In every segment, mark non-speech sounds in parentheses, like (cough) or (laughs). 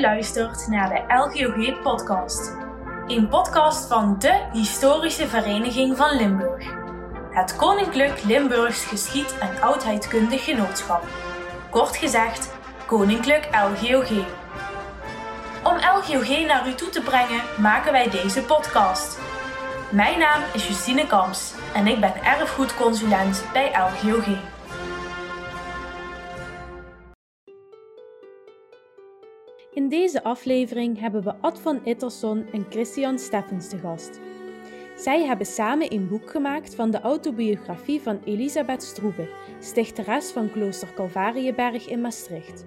Luistert naar de LGOG podcast. Een podcast van de Historische Vereniging van Limburg. Het Koninklijk Limburgs Geschied- en Oudheidkundig Genootschap. Kort gezegd, Koninklijk LGOG. Om LGOG naar u toe te brengen, maken wij deze podcast. Mijn naam is Justine Kamps en ik ben erfgoedconsulent bij LGOG. In deze aflevering hebben we Ad van Itterson en Christian Steffens te gast. Zij hebben samen een boek gemaakt van de autobiografie van Elisabeth Stroeve, stichteres van klooster Calvarieberg in Maastricht.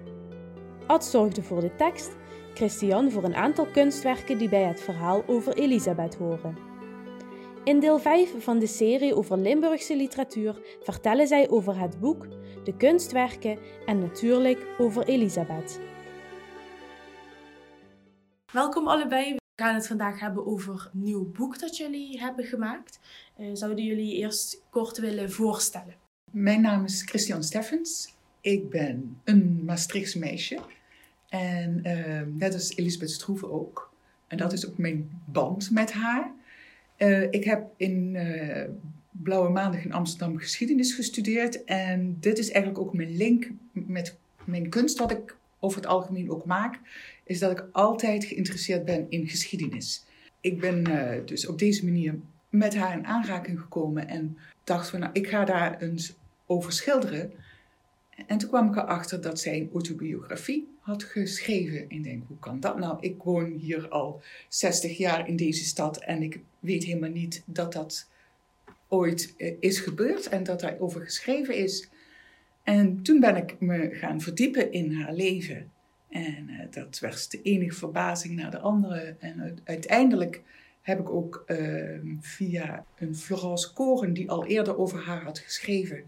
Ad zorgde voor de tekst, Christian voor een aantal kunstwerken die bij het verhaal over Elisabeth horen. In deel 5 van de serie over Limburgse literatuur vertellen zij over het boek, de kunstwerken en natuurlijk over Elisabeth. Welkom allebei. We gaan het vandaag hebben over een nieuw boek dat jullie hebben gemaakt. Uh, zouden jullie eerst kort willen voorstellen? Mijn naam is Christian Steffens. Ik ben een Maastrichtse meisje. En uh, net als Elisabeth Stroeve ook. En dat is ook mijn band met haar. Uh, ik heb in Blauwe Maandag in Amsterdam geschiedenis gestudeerd. En dit is eigenlijk ook mijn link met mijn kunst, wat ik over het algemeen ook maak, is dat ik altijd geïnteresseerd ben in geschiedenis. Ik ben uh, dus op deze manier met haar in aanraking gekomen en dacht van nou, ik ga daar eens over schilderen. En toen kwam ik erachter dat zij een autobiografie had geschreven. En ik denk, hoe kan dat nou? Ik woon hier al 60 jaar in deze stad en ik weet helemaal niet dat dat ooit uh, is gebeurd en dat daarover geschreven is. En toen ben ik me gaan verdiepen in haar leven. En uh, dat werd de enige verbazing naar de andere. En uiteindelijk heb ik ook uh, via een Florence Koren, die al eerder over haar had geschreven,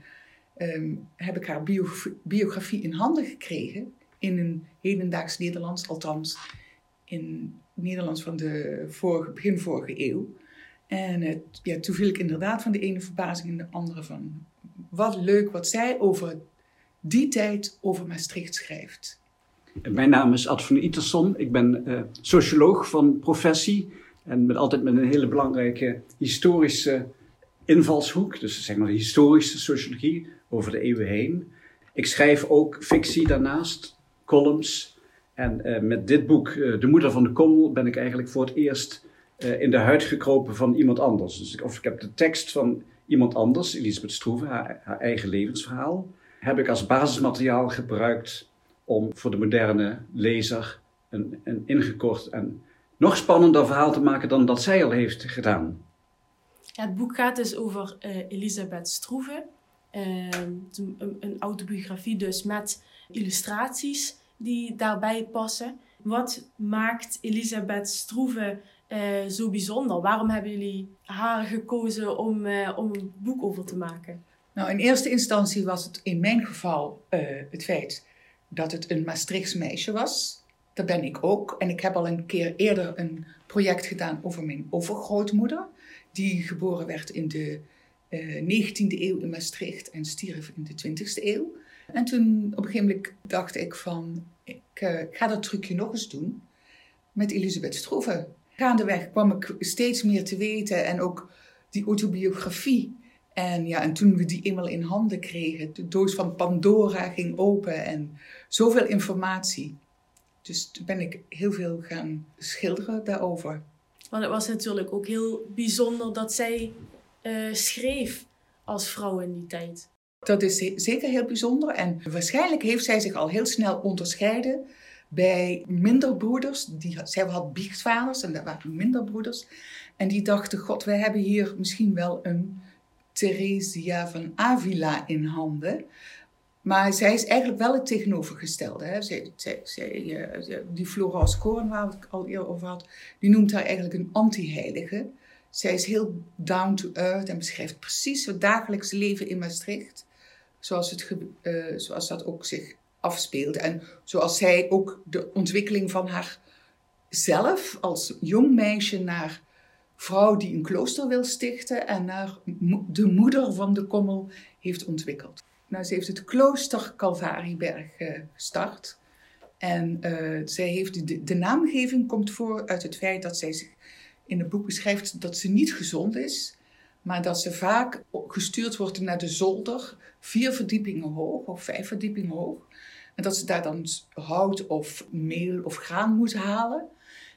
um, heb ik haar biografie, in handen gekregen. In een hedendaags Nederlands, althans in Nederlands van de vorige, begin vorige eeuw. En ja, toen viel ik inderdaad van de ene verbazing in de andere van wat leuk wat zij over die tijd over Maastricht schrijft. Mijn naam is Ad van Iterson. Ik ben uh, socioloog van professie. En met, altijd met een hele belangrijke historische invalshoek. Dus zeg maar historische sociologie over de eeuwen heen. Ik schrijf ook fictie daarnaast, columns. En uh, met dit boek, uh, De Moeder van de Kommel, ben ik eigenlijk voor het eerst in de huid gekropen van iemand anders. Dus ik, of ik heb de tekst van iemand anders, Elisabeth Stroeve, haar, eigen levensverhaal, heb ik als basismateriaal gebruikt om voor de moderne lezer een, een ingekort en nog spannender verhaal te maken dan dat zij al heeft gedaan. Het boek gaat dus over uh, Elisabeth Stroeve. Uh, een, een, autobiografie dus met illustraties die daarbij passen. Wat maakt Elisabeth Stroeve uh, zo bijzonder? Waarom hebben jullie haar gekozen om, uh, om een boek over te maken? Nou, in eerste instantie was het in mijn geval uh, het feit dat het een Maastrichts meisje was. Dat ben ik ook. En ik heb al een keer eerder een project gedaan over mijn overgrootmoeder. Die geboren werd in de uh, 19e eeuw in Maastricht en stierf in de 20e eeuw. En toen op een gegeven moment dacht ik van, ik uh, ga dat trucje nog eens doen met Elisabeth Stroeve. Gaandeweg kwam ik steeds meer te weten en ook die autobiografie. En, ja, en toen we die eenmaal in handen kregen, de doos van Pandora ging open en zoveel informatie. Dus toen ben ik heel veel gaan schilderen daarover. Want het was natuurlijk ook heel bijzonder dat zij uh, schreef als vrouw in die tijd. Dat is zeker heel bijzonder. En waarschijnlijk heeft zij zich al heel snel onderscheiden bij minder broeders. Die, zij had biechtvaders en dat waren minder broeders. En die dachten, god, wij hebben hier misschien wel een Theresia van Avila in handen. Maar zij is eigenlijk wel het tegenovergestelde. Hè? Zij, zij, zij, uh, die Florence Koorn, waar ik al eerder over had, die noemt haar eigenlijk een anti-heilige. Zij is heel down to earth en beschrijft precies het dagelijkse leven in Maastricht. Zoals, het, uh, zoals dat ook zich afspeelde. En zoals zij ook de ontwikkeling van haar zelf als jong meisje naar vrouw die een klooster wil stichten en naar de moeder van de kommel heeft ontwikkeld. Nou, ze heeft het klooster Calvarieberg uh, gestart. En uh, zij heeft de, de, naamgeving komt voor uit het feit dat zij zich in het boek beschrijft dat ze niet gezond is, maar dat ze vaak gestuurd wordt naar de zolder, vier verdiepingen hoog of vijf verdiepingen hoog. En dat ze daar dan hout of meel of graan moet halen.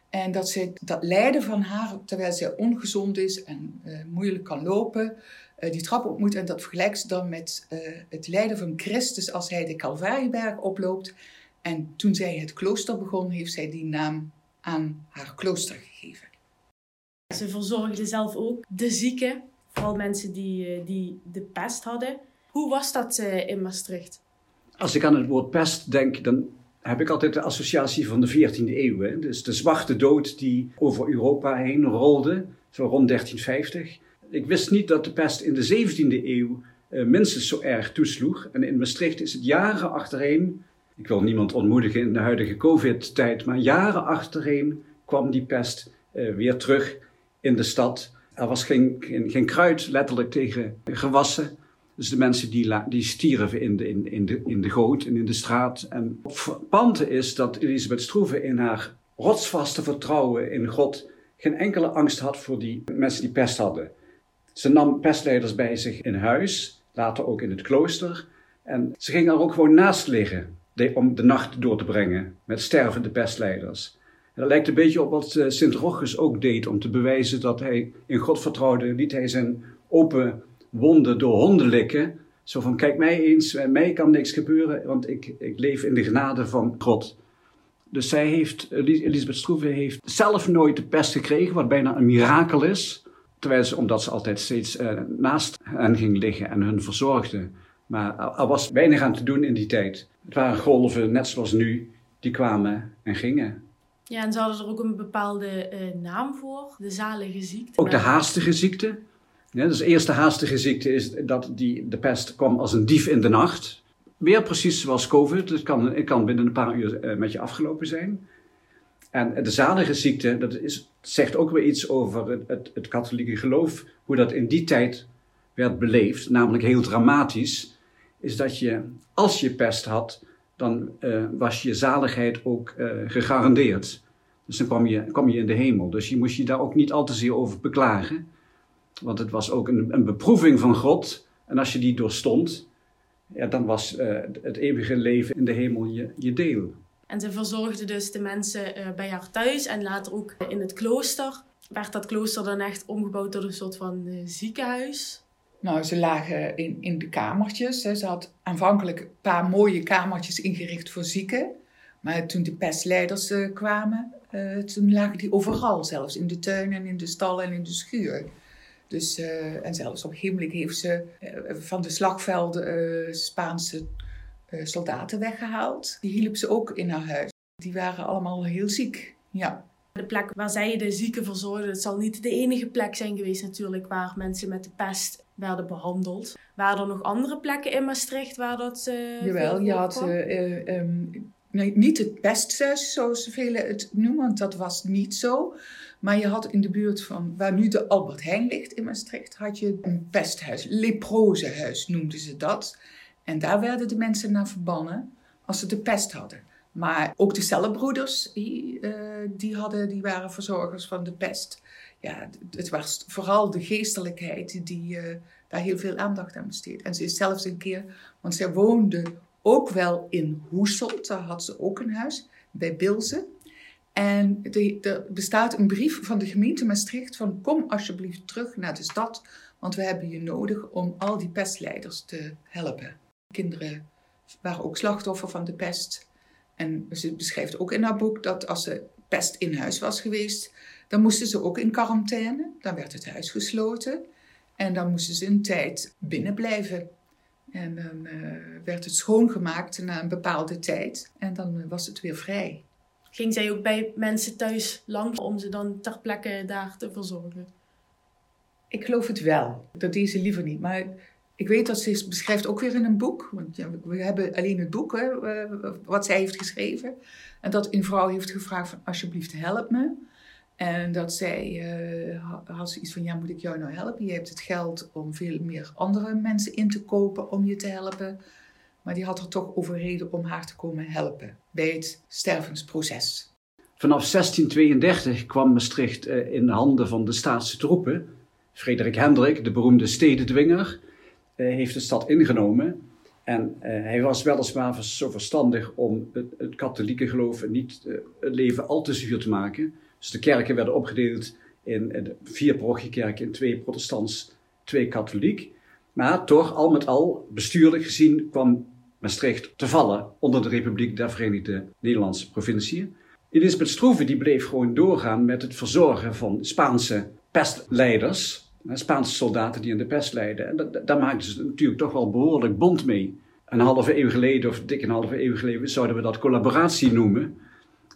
En dat ze dat lijden van haar, terwijl zij ongezond is en uh, moeilijk kan lopen, uh, die trap op moet. En dat vergelijkt ze dan met uh, het lijden van Christus als hij de Calvarieberg oploopt. En toen zij het klooster begon, heeft zij die naam aan haar klooster gegeven. Ze verzorgde zelf ook de zieken, vooral mensen die, die de pest hadden. Hoe was dat in Maastricht? Als ik aan het woord pest denk, dan heb ik altijd de associatie van de 14e eeuw. Hè? Dus de zwarte dood die over Europa heen rolde, zo rond 1350. Ik wist niet dat de pest in de 17e eeuw uh, minstens zo erg toesloeg. En in Maastricht is het jaren achtereen, ik wil niemand ontmoedigen in de huidige COVID-tijd, maar jaren achtereen kwam die pest uh, weer terug in de stad. Er was geen, geen, geen kruid letterlijk tegen gewassen. Dus de mensen die, die stierven in de, in, in, de, in de goot en in de straat. En frappante is dat Elisabeth Stroeve in haar rotsvaste vertrouwen in God geen enkele angst had voor die mensen die pest hadden. Ze nam pestleiders bij zich in huis, later ook in het klooster. En ze ging er ook gewoon naast liggen om de nacht door te brengen met stervende pestleiders. En dat lijkt een beetje op wat eh, Sint Rochus ook deed om te bewijzen dat hij in God vertrouwde. Liet hij zijn open wonden door honden likken. Zo van, kijk mij eens, mij kan niks gebeuren, want ik, ik leef in de genade van God. Dus zij heeft, Elisabeth Stroeve heeft zelf nooit de pest gekregen, wat bijna een mirakel is. Terwijl ze, omdat ze altijd steeds uh, naast hen ging liggen en hun verzorgde. Maar er was weinig aan te doen in die tijd. Het waren golven, net zoals nu, die kwamen en gingen. Ja, en ze hadden er ook een bepaalde uh, naam voor, de zalige ziekte. Ook de haastige ziekte. Dus de eerste haastige ziekte is dat die, de pest kwam als een dief in de nacht. Weer precies zoals COVID. Het kan, kan binnen een paar uur uh, met je afgelopen zijn. En de zalige ziekte, dat is, zegt ook weer iets over het, het, katholieke geloof. Hoe dat in die tijd werd beleefd. Namelijk heel dramatisch. Is dat je, als je pest had, dan uh, was je zaligheid ook uh, gegarandeerd. Dus dan kwam je, je in de hemel. Dus je moest je daar ook niet al te zeer over beklagen. Want het was ook een, een beproeving van God. En als je die doorstond, ja, dan was uh, het eeuwige leven in de hemel je, je deel. En ze verzorgde dus de mensen uh, bij haar thuis en later ook in het klooster. Werd dat klooster dan echt omgebouwd tot een soort van uh, ziekenhuis? Nou, ze lagen in, in de kamertjes. Hè. Ze had aanvankelijk een paar mooie kamertjes ingericht voor zieken. Maar toen de pestleiders kwamen, toen lagen die overal. Zelfs in de tuin en in de stal en in de schuur. Dus, uh, en zelfs op Gimlik heeft ze uh, van de slagvelden uh, Spaanse soldaten weggehaald. Die hielp ze ook in haar huis. Die waren allemaal heel ziek. Ja. De plek waar zij de zieken verzorgde, het zal niet de enige plek zijn geweest natuurlijk waar mensen met de pest werden behandeld. Waren er nog andere plekken in Maastricht waar dat Jawel, je had um, nee, niet het pesthuis zoals velen het noemen, want dat was niet zo. Maar je had in de buurt van waar nu de Albert Heijn ligt in Maastricht, had je een pesthuis, leprozehuis noemden ze dat. En daar werden de mensen naar verbannen als ze de pest hadden. Maar ook de cellenbroeders, die, uh, die, hadden, die waren verzorgers van de pest. Ja, het was vooral de geestelijkheid die uh, daar heel veel aandacht aan besteed. En ze is zelfs een keer, want zij woonde ook wel in Hoeselt, daar had ze ook een huis, bij Bilze. En er bestaat een brief van de gemeente Maastricht van kom alsjeblieft terug naar de stad, want we hebben je nodig om al die pestleiders te helpen. Kinderen waren ook slachtoffer van de pest. En ze beschrijft ook in haar boek dat als ze pest in huis was geweest, dan moesten ze ook in quarantaine. Dan werd het huis gesloten en dan moesten ze een tijd binnen blijven. En dan uh, werd het schoongemaakt na een bepaalde tijd en dan was het weer vrij. Ging zij ook bij mensen thuis langs om ze dan ter plekke daar te verzorgen? Ik geloof het wel. Dat deed ze liever niet. Maar ik weet dat ze beschrijft ook weer in een boek. Want ja, we hebben alleen het boek, hè, eh, wat zij heeft geschreven. En dat een vrouw heeft gevraagd van alsjeblieft help me. En dat zij uh, had iets van, ja, moet ik jou nou helpen? Je hebt het geld om veel meer andere mensen in te kopen om je te helpen. Maar die had er toch overreden om haar te komen helpen bij het stervensproces. Vanaf 1632 kwam Maastricht eh, in de handen van de staatse troepen. Frederik Hendrik, de beroemde stedendwinger, eh, heeft de stad ingenomen. En uh, hij was weliswaar zo verstandig om het, katholieke geloof niet het leven al te zuur te maken. Dus de kerken werden opgedeeld in, in vier parochiekerken, in twee protestants, twee katholiek. Maar toch, al met al, bestuurlijk gezien, kwam Maastricht te vallen onder de Republiek der Verenigde Nederlandse Provinciën. Elisabeth Stroeve die bleef gewoon doorgaan met het verzorgen van Spaanse pestleiders Spaanse soldaten die aan de pest lijden. En daar maakten ze natuurlijk toch wel behoorlijk bond mee. Een halve eeuw geleden, of dik een halve eeuw geleden, zouden we dat collaboratie noemen.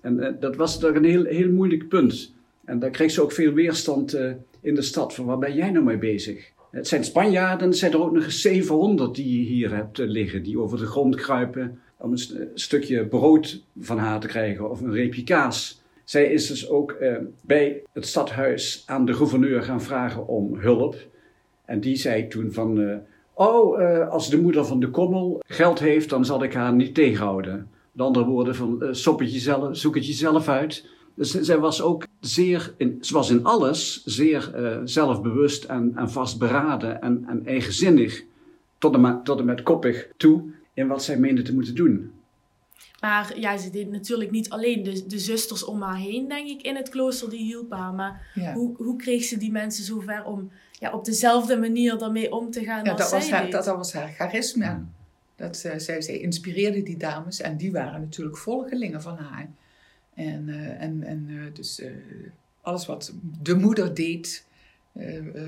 En uh, dat was toch een heel, heel moeilijk punt. En daar kreeg ze ook veel weerstand uh, in de stad. Van waar ben jij nou mee bezig? Het zijn Spanjaarden, er zijn er ook nog eens 700 die je hier hebt uh, liggen. Die over de grond kruipen om een stukje brood van haar te krijgen of een reepje kaas. Zij is dus ook eh, bij het stadhuis aan de gouverneur gaan vragen om hulp. En die zei toen van, uh, oh, als de moeder van de kommel geld heeft, dan zal ik haar niet tegenhouden. Met andere woorden van, sop het jezelf, zoek het jezelf uit. Dus zij was ook zeer, in, ze was in alles zeer zelfbewust en, en vastberaden en, en eigenzinnig. Tot en, tot en met koppig toe in wat zij meende te moeten doen. Maar ja, ze deed natuurlijk niet alleen. De, de zusters om haar heen, denk ik, in het klooster, die hielpen haar. Maar hoe, hoe kreeg ze die mensen zover om ja, op dezelfde manier daarmee om te gaan ja, als dat zij was haar, deed? Dat, dat was haar charisma. Dat, uh, zij, zij inspireerde die dames en die waren natuurlijk volgelingen van haar. En, uh, en, en uh, dus alles wat de moeder deed,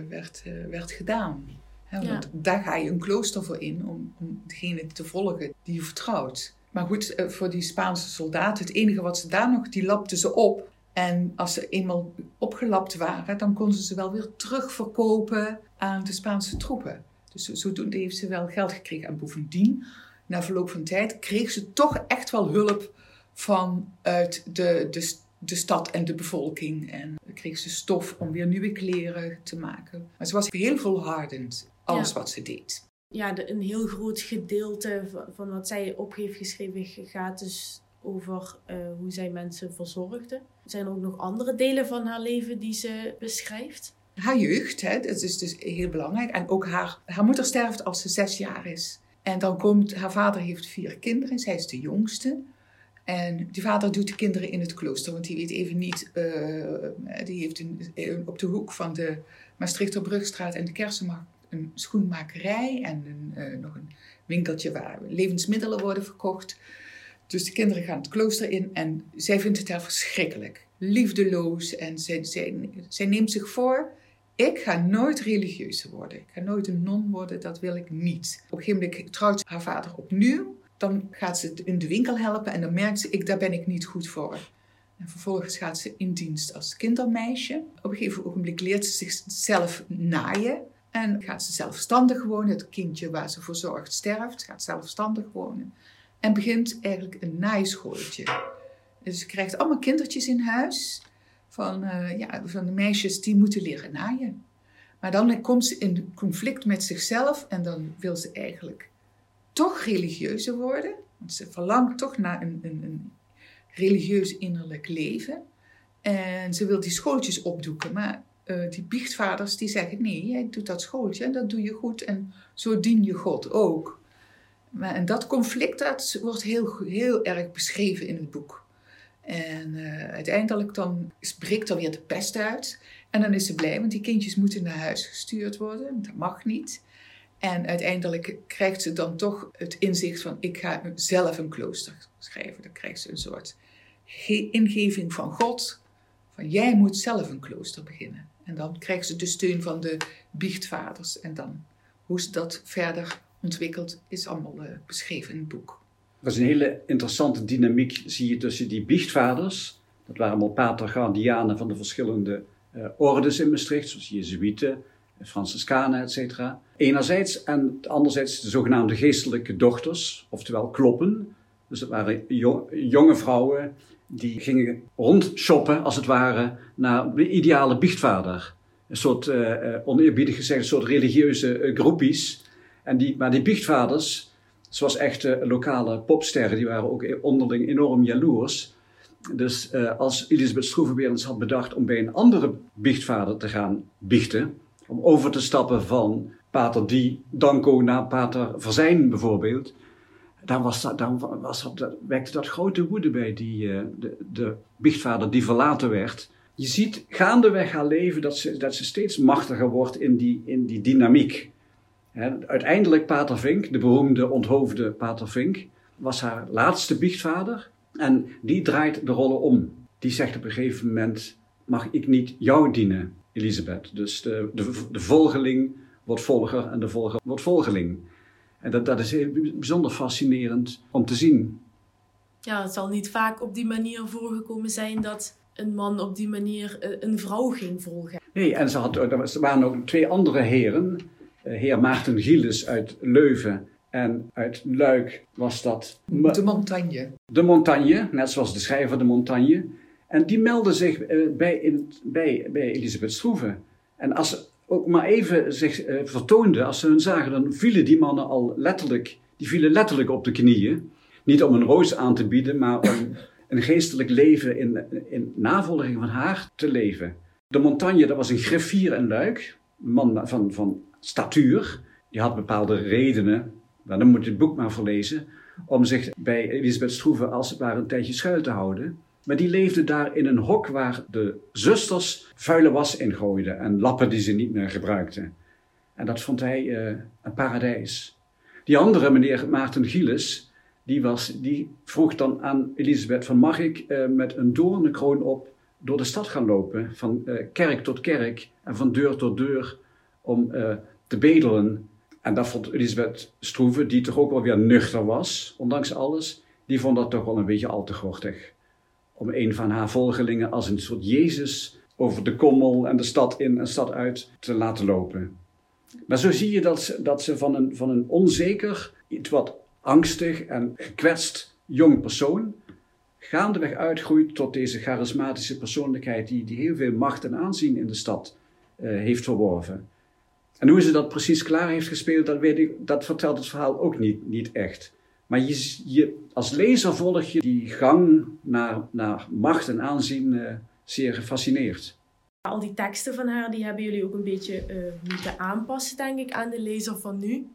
werd, werd gedaan. He, want ja. daar ga je een klooster voor in om, om degene te volgen die je vertrouwt. Maar goed, eh, voor die Spaanse soldaten, het enige wat ze daar nog, die lapten ze op. En als ze eenmaal opgelapt waren, dan konden ze ze wel weer terugverkopen aan de Spaanse troepen. Dus zodoende heeft ze wel geld gekregen. En bovendien, na verloop van tijd, kreeg ze toch echt wel hulp vanuit de, de, de stad en de bevolking. En kreeg ze stof om weer nieuwe kleren te maken. Maar ze was heel volhardend, alles ja. wat ze deed ja, de, een heel groot gedeelte van, van, wat zij op heeft geschreven gaat dus over uh, hoe zij mensen verzorgde. Zijn er ook nog andere delen van haar leven die ze beschrijft? Haar jeugd, hè, dat is dus heel belangrijk. En ook haar, haar moeder sterft als ze zes jaar is. En dan komt, haar vader heeft vier kinderen, zij is de jongste. En die vader doet de kinderen in het klooster, want die weet even niet, uh, die heeft een, op de hoek van de Maastrichterbrugstraat en de Kersenmarkt een schoenmakerij en een, uh, nog een winkeltje waar levensmiddelen worden verkocht. Dus de kinderen gaan het klooster in en zij vindt het daar verschrikkelijk. Liefdeloos en zij, zij, zij neemt zich voor, ik ga nooit religieus worden. Ik ga nooit een non worden, dat wil ik niet. Op een gegeven moment trouwt haar vader opnieuw. Dan gaat ze in de winkel helpen en dan merkt ze, ik, daar ben ik niet goed voor. En vervolgens gaat ze in dienst als kindermeisje. Op een gegeven ogenblik leert ze zichzelf naaien. En gaat ze zelfstandig wonen. Het kindje waar ze voor zorgt sterft, gaat zelfstandig wonen. En begint eigenlijk een naaischooltje. Dus ze krijgt allemaal kindertjes in huis van, uh, ja, van de meisjes die moeten leren naaien. Maar dan komt ze in conflict met zichzelf en dan wil ze eigenlijk toch religieuzer worden. Want ze verlangt toch naar een, een, een religieus innerlijk leven. En ze wil die schooltjes opdoeken, maar uh, die biechtvaders die zeggen: nee, jij doet dat schooltje en dat doe je goed en zo dien je God ook. Maar, en dat conflict dat wordt heel, heel erg beschreven in het boek. En uh, uiteindelijk dan breekt er weer de pest uit. En dan is ze blij, want die kindjes moeten naar huis gestuurd worden. Dat mag niet. En uiteindelijk krijgt ze dan toch het inzicht van: ik ga zelf een klooster schrijven. Dan krijgt ze een soort ingeving van God. Van jij moet zelf een klooster beginnen. En dan krijgen ze de steun van de biechtvaders. En dan hoe ze dat verder ontwikkelt, is allemaal uh, beschreven in het boek. Er is een hele interessante dynamiek, zie je, tussen die biechtvaders. Dat waren allemaal patergaardianen van de verschillende uh, ordes in Maastricht, zoals Jezuïeten, Franciscanen, etc. Enerzijds en anderzijds de zogenaamde geestelijke dochters, oftewel kloppen. Dus dat waren jonge vrouwen die gingen rondshoppen, als het ware, naar de ideale biechtvader. Een soort, uh, oneerbiedig gezegd, een soort religieuze uh, groepies. En die, maar die biechtvaders Ze was echt lokale popsterren, die waren ook onderling enorm jaloers. Dus als Elisabeth Stroevenberens had bedacht om bij een andere biechtvader te gaan biechten, om over te stappen van pater die Danko naar pater Verzijn bijvoorbeeld, dan, was dat, dan was dat, wekte dat grote woede bij die, uh, de, de biechtvader die verlaten werd. Je ziet gaandeweg haar leven dat ze, dat ze steeds machtiger wordt in die, in die dynamiek. uiteindelijk Pater Vink, de beroemde onthoofde Pater Vink, was haar laatste biechtvader. En die draait de rollen om. Die zegt op een gegeven moment: Mag ik niet jou dienen, Elisabeth? Dus de, de, de volgeling wordt volger en de volger wordt volgeling. En dat, dat is heel bijzonder fascinerend om te zien. Ja, het zal niet vaak op die manier voorgekomen zijn dat een man op die manier eh, een vrouw ging volgen. Nee, en ze had, er waren ook twee andere heren. Eh, heer Maarten Gielis uit Leuven en uit Luik was dat... De Montagne. De Montagne, net zoals de schrijver De Montagne. En die meldde zich eh, bij, in, bij, bij Elisabeth Stroeven. En als ze ook maar even zich uh, vertoonde, als ze hun zagen, dan vielen die mannen al letterlijk, die vielen letterlijk op de knieën. Niet om een roos aan te bieden, maar om (coughs) een geestelijk leven in, in navolging van haar te leven. De Montagne, dat was een griffier en luik, een man van, van statuur. Die had bepaalde redenen nou, dan moet je het boek maar verlezen. Om zich bij Elisabeth Stroeven als het ware een tijdje schuil te houden. Maar die leefde daar in een hok waar de zusters vuile was ingooiden en lappen die ze niet meer gebruikten. En dat vond hij uh, een paradijs. Die andere, meneer Maarten Gielis, die, was, die vroeg dan aan Elisabeth van mag ik uh, met een doornenkroon op door de stad gaan lopen, van uh, kerk tot kerk en van deur tot deur, om te bedelen en dat vond Elisabeth Stroeven, die toch ook wel weer nuchter was, ondanks alles, die vond dat toch wel een beetje al te gortig. Om een van haar volgelingen als een soort Jezus over de kommel en de stad in en stad uit te laten lopen. Maar zo zie je dat ze, dat ze van, een, van een onzeker, iets wat angstig en gekwetst jong persoon gaandeweg uitgroeit tot deze charismatische persoonlijkheid die, die heel veel macht en aanzien in de stad uh, heeft verworven. En hoe ze dat precies klaar heeft gespeeld, dat, weet ik, dat vertelt het verhaal ook niet, niet echt. Maar je, je, als lezer volg je die gang naar, naar macht en aanzien uh, zeer gefascineerd. Al die teksten van haar, die hebben jullie ook een beetje uh, moeten aanpassen, denk ik, aan de lezer van nu.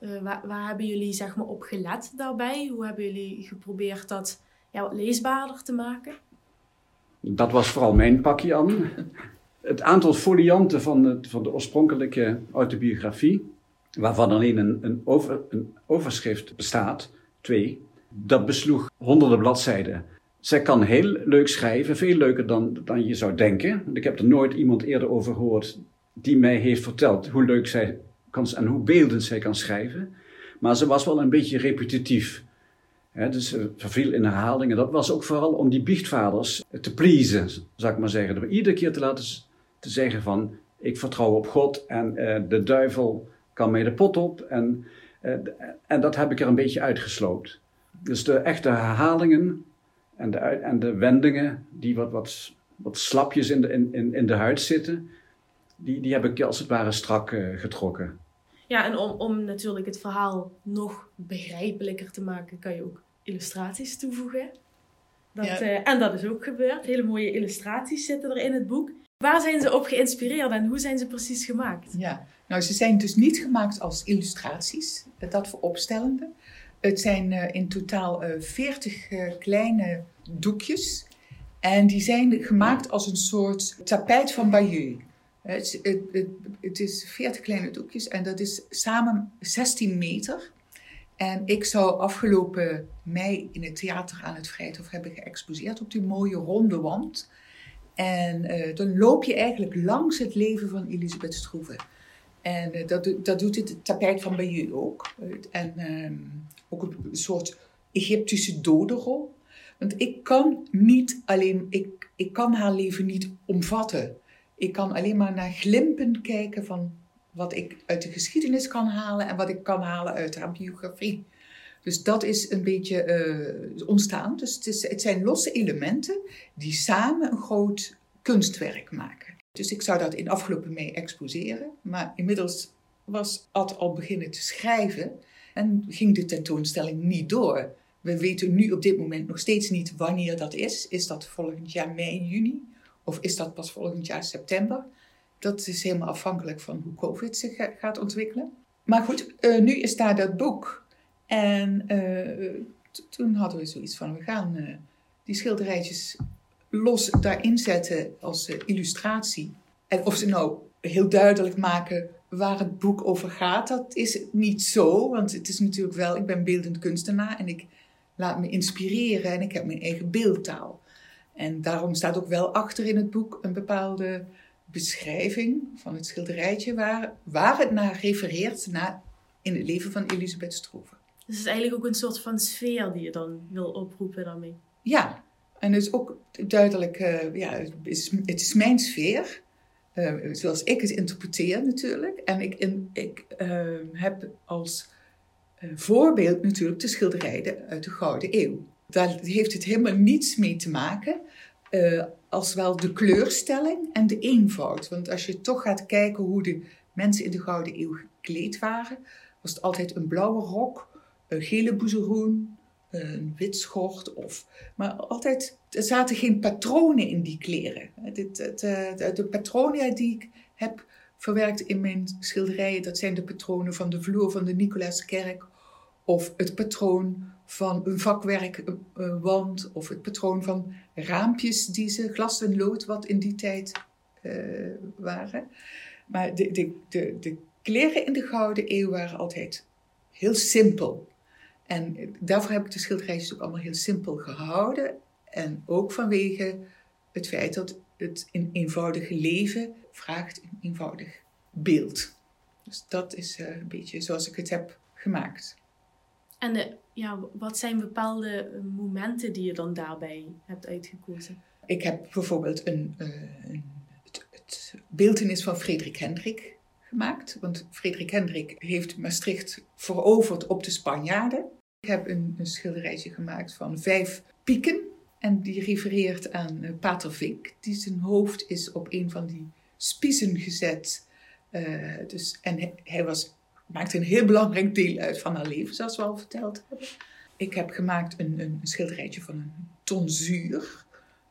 Uh, waar, waar, hebben jullie zeg maar, op gelet daarbij? Hoe hebben jullie geprobeerd dat ja, wat leesbaarder te maken? Dat was vooral mijn pakje aan het aantal folianten van, van de oorspronkelijke autobiografie, waarvan alleen een, een, een overschrift bestaat, twee, dat besloeg honderden bladzijden. Zij kan heel leuk schrijven, veel leuker dan, dan je zou denken. Ik heb er nooit iemand eerder over gehoord die mij heeft verteld hoe leuk zij kan en hoe beeldend zij kan schrijven. Maar ze was wel een beetje repetitief. Dus ze verviel in herhalingen. Dat was ook vooral om die biechtvaders te pleasen, zou ik maar zeggen. Iedere keer te laten te zeggen van ik vertrouw op God en uh, de duivel kan mij de pot op. En, uh, en dat heb ik er een beetje uitgesloopt. Dus de echte herhalingen en de, en de wendingen die wat, wat, wat slapjes in de, in, in de huid zitten, die, die heb ik als het ware strak uh, getrokken. Ja, en om, om natuurlijk het verhaal nog begrijpelijker te maken, kan je ook illustraties toevoegen. Dat, ja. en dat is ook gebeurd. Hele mooie illustraties zitten er in het boek. Waar zijn ze op geïnspireerd en hoe zijn ze precies gemaakt? Ja, nou ze zijn dus niet gemaakt als illustraties, dat voor opstellenden. Het zijn uh, in totaal uh, 40 uh, kleine doekjes en die zijn gemaakt als een soort tapijt van Bayeux. Het, het, het, het, is 40 kleine doekjes en dat is samen 16 meter. En ik zou afgelopen mei in het theater aan het Vrijthof hebben geëxposeerd op die mooie ronde wand. En uh, dan loop je eigenlijk langs het leven van Elisabeth Stroeven. En uh, dat, dat doet het tapijt van Bayeux ook. en uh, ook een soort Egyptische dodenrol. Want ik kan niet alleen, ik, ik kan haar leven niet omvatten. Ik kan alleen maar naar glimpen kijken van wat ik uit de geschiedenis kan halen en wat ik kan halen uit haar biografie. Dus dat is een beetje uh, ontstaan. Dus het, is, het zijn losse elementen die samen een groot kunstwerk maken. Dus ik zou dat in afgelopen mei exposeren. Maar inmiddels was Ad al beginnen te schrijven. En ging de tentoonstelling niet door. We weten nu op dit moment nog steeds niet wanneer dat is. Is dat volgend jaar mei, juni? Of is dat pas volgend jaar september? Dat is helemaal afhankelijk van hoe COVID zich gaat ontwikkelen. Maar goed, uh, nu is daar dat boek. En uh, toen hadden we zoiets van, we gaan uh, die schilderijtjes los daarin zetten als illustratie. En of ze nou heel duidelijk maken waar het boek over gaat, dat is niet zo. Want het is natuurlijk wel, ik ben beeldend kunstenaar en ik laat me inspireren en ik heb mijn eigen beeldtaal. En daarom staat ook wel achter in het boek een bepaalde beschrijving van het schilderijtje waar, waar het naar refereert naar in het leven van Elisabeth Struve. Dus het is eigenlijk ook een soort van sfeer die je dan wil oproepen daarmee. Ja, en dus ook duidelijk, uh, ja, het is, het is mijn sfeer. Uh, zoals ik het interpreteer natuurlijk. En ik, in, ik uh, heb als voorbeeld natuurlijk de schilderijen uit de Gouden Eeuw. Daar heeft het helemaal niets mee te maken. als wel de kleurstelling en de eenvoud. Want als je toch gaat kijken hoe de mensen in de Gouden Eeuw gekleed waren, was het altijd een blauwe rok, gele boezeroen, een wit schort. Of, maar altijd, er zaten geen patronen in die kleren. De, de patronen die ik heb verwerkt in mijn schilderijen, dat zijn de patronen van de vloer van de Nicolaaskerk. Of het patroon van een vakwerkwand. Of het patroon van raampjes die ze, glas en lood, wat in die tijd uh, waren. Maar de, de, de, de kleren in de Gouden Eeuw waren altijd heel simpel. En daarvoor heb ik de schilderijtjes ook allemaal heel simpel gehouden. En ook vanwege het feit dat het een eenvoudige leven vraagt een eenvoudig beeld. Dus dat is uh, een beetje zoals ik het heb gemaakt. En de, ja, wat zijn bepaalde momenten die je dan daarbij hebt uitgekozen? Ik heb bijvoorbeeld een, uh, een het, het beeldenis van Frederik Hendrik gemaakt. Want Frederik Hendrik heeft Maastricht veroverd op de Spanjaarden. Ik heb een, een schilderijtje gemaakt van vijf pieken. En die refereert aan uh, Pater Vink, die zijn hoofd is op een van die spiezen gezet. Uh, dus, en hij, was, maakte een heel belangrijk deel uit van haar leven, zoals we al verteld hebben. Ik heb gemaakt een, een schilderijtje van een tonzuur,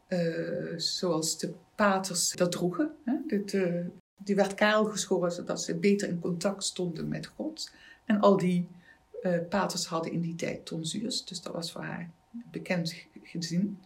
uh, zoals de paters dat droegen. Hè? Dit, die werd kaal geschoren, zodat ze beter in contact stonden met God. En al die uh, paters hadden in die tijd tonsuurs, dus dat was voor haar bekend gezien.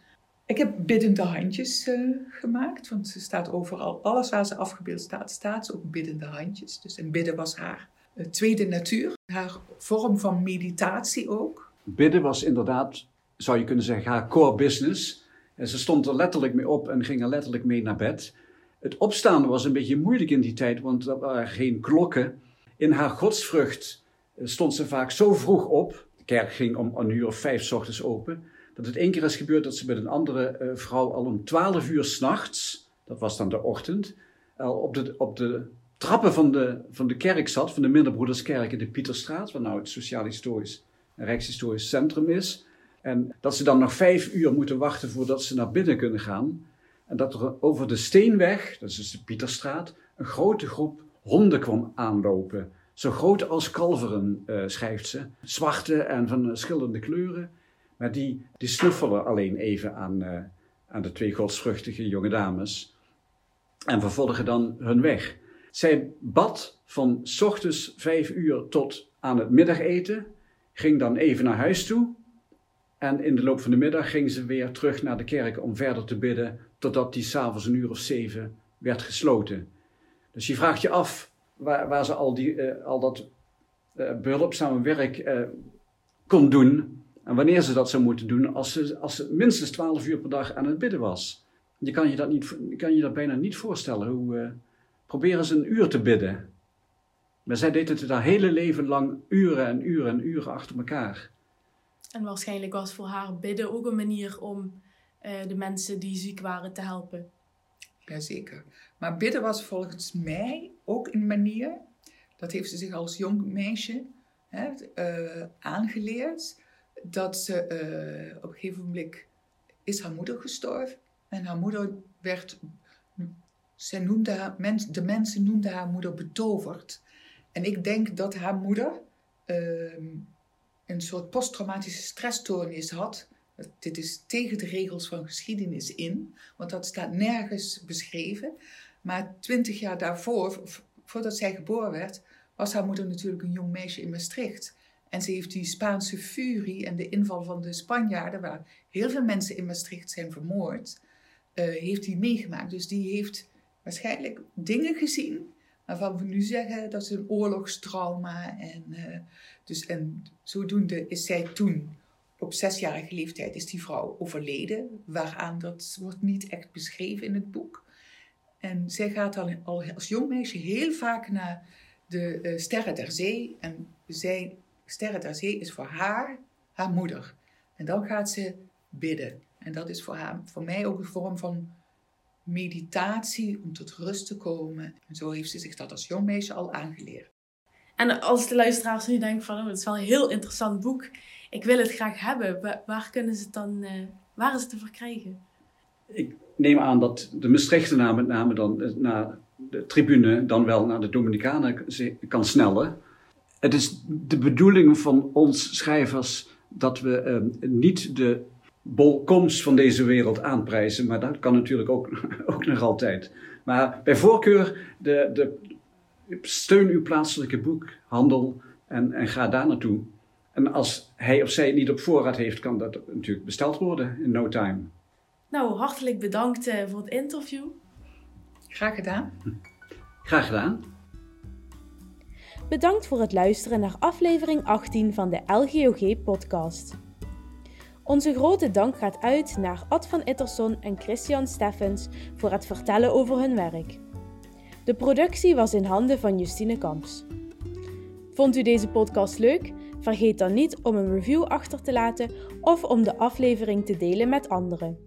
Ik heb biddende handjes uh, gemaakt, want ze staat overal, alles waar ze afgebeeld staat, staat ze ook biddende handjes. Dus en bidden was haar uh, tweede natuur, haar vorm van meditatie ook. Bidden was inderdaad, zou je kunnen zeggen, haar core business. En ze stond er letterlijk mee op en ging er letterlijk mee naar bed. Het opstaan was een beetje moeilijk in die tijd, want er waren geen klokken. In haar godsvrucht eh, stond ze vaak zo vroeg op. De kerk ging om een uur of vijf s ochtends open. Dat het één keer is gebeurd dat ze met een andere uh, vrouw al om twaalf uur s'nachts, dat was dan de ochtend, al op de, op de trappen van de, van de kerk zat, van de Minderbroederskerk in de Pieterstraat, waar nou het Sociaal-Historisch en Rijkshistorisch Centrum is. En dat ze dan nog vijf uur moeten wachten voordat ze naar binnen kunnen gaan. En dat er over de Steenweg, dat is dus de Pieterstraat, een grote groep honden kwam aanlopen. Zo groot als kalveren, uh, schrijft ze. Zwarte en van verschillende kleuren. Maar die, die snuffelen alleen even aan, uh, aan de twee godsvruchtige jonge dames. En vervolgen dan hun weg. Zij bad van ochtends vijf uur tot aan het middageten. Ging dan even naar huis toe. En in de loop van de middag ging ze weer terug naar de kerk om verder te bidden. Totdat die s'avonds een uur of zeven werd gesloten. Dus je vraagt je af waar, waar ze al, die, uh, al dat uh, behulpzame werk uh, kon doen. En wanneer ze dat zou moeten doen, als ze, als ze minstens 12 uur per dag aan het bidden was. Je kan je dat, niet, kan je dat bijna niet voorstellen. Hoe, proberen ze een uur te bidden. Maar zij deed het haar hele leven lang uren en uren en uren achter elkaar. En waarschijnlijk was voor haar bidden ook een manier om de mensen die ziek waren te helpen. Jazeker. Maar bidden was volgens mij ook een manier, dat heeft ze zich als jong meisje hè, uh, aangeleerd, dat ze uh, op een gegeven moment is haar moeder gestorven. En haar moeder werd, zij noemde haar, de mensen noemden haar moeder betoverd. En ik denk dat haar moeder ehm, een soort posttraumatische stressstoornis had. Dit is tegen de regels van geschiedenis in, want dat staat nergens beschreven. Maar twintig jaar daarvoor, voordat zij geboren werd, was haar moeder natuurlijk een jong meisje in Maastricht. En ze heeft die Spaanse furie en de inval van de Spanjaarden, waar heel veel mensen in Maastricht zijn vermoord, uh, heeft hij meegemaakt. Dus die heeft waarschijnlijk dingen gezien waarvan we nu zeggen dat is een oorlogstrauma. En, uh, dus, en zodoende is zij toen, op zesjarige leeftijd, is die vrouw overleden. Waaraan dat wordt niet echt beschreven in het boek. En zij gaat dan al als jong meisje heel vaak naar de uh, Sterren der Zee. En zij, Sterren der Zee is voor haar haar moeder. En dan gaat ze bidden. En dat is voor, haar, voor mij ook een vorm van meditatie om tot rust te komen. En zo heeft ze zich dat als jong meisje al aangeleerd. En als de luisteraars nu denken van, oh, het is wel een heel interessant boek. Ik wil het graag hebben. Waar, kunnen ze het dan, uh, waar is het te verkrijgen? Ik neem aan dat de Maastrichtenaar met name dan eh, naar de tribune, dan wel naar de Dominicanen kan snellen. Het is de bedoeling van ons schrijvers dat we uh, niet de bolkomst van deze wereld aanprijzen. Maar dat kan natuurlijk ook, (laughs) ook nog altijd. Maar bij voorkeur de, de, steun uw plaatselijke boekhandel en, en ga daar naartoe. En als hij of zij het niet op voorraad heeft, kan dat natuurlijk besteld worden in no time. Nou, hartelijk bedankt eh, voor het interview. Graag gedaan. Graag gedaan. Bedankt voor het luisteren naar aflevering 18 van de LGOG podcast. Onze grote dank gaat uit naar Ad van Itterson en Christian Steffens voor het vertellen over hun werk. De productie was in handen van Justine Kamps. Vond u deze podcast leuk? Vergeet dan niet om een review achter te laten of om de aflevering te delen met anderen.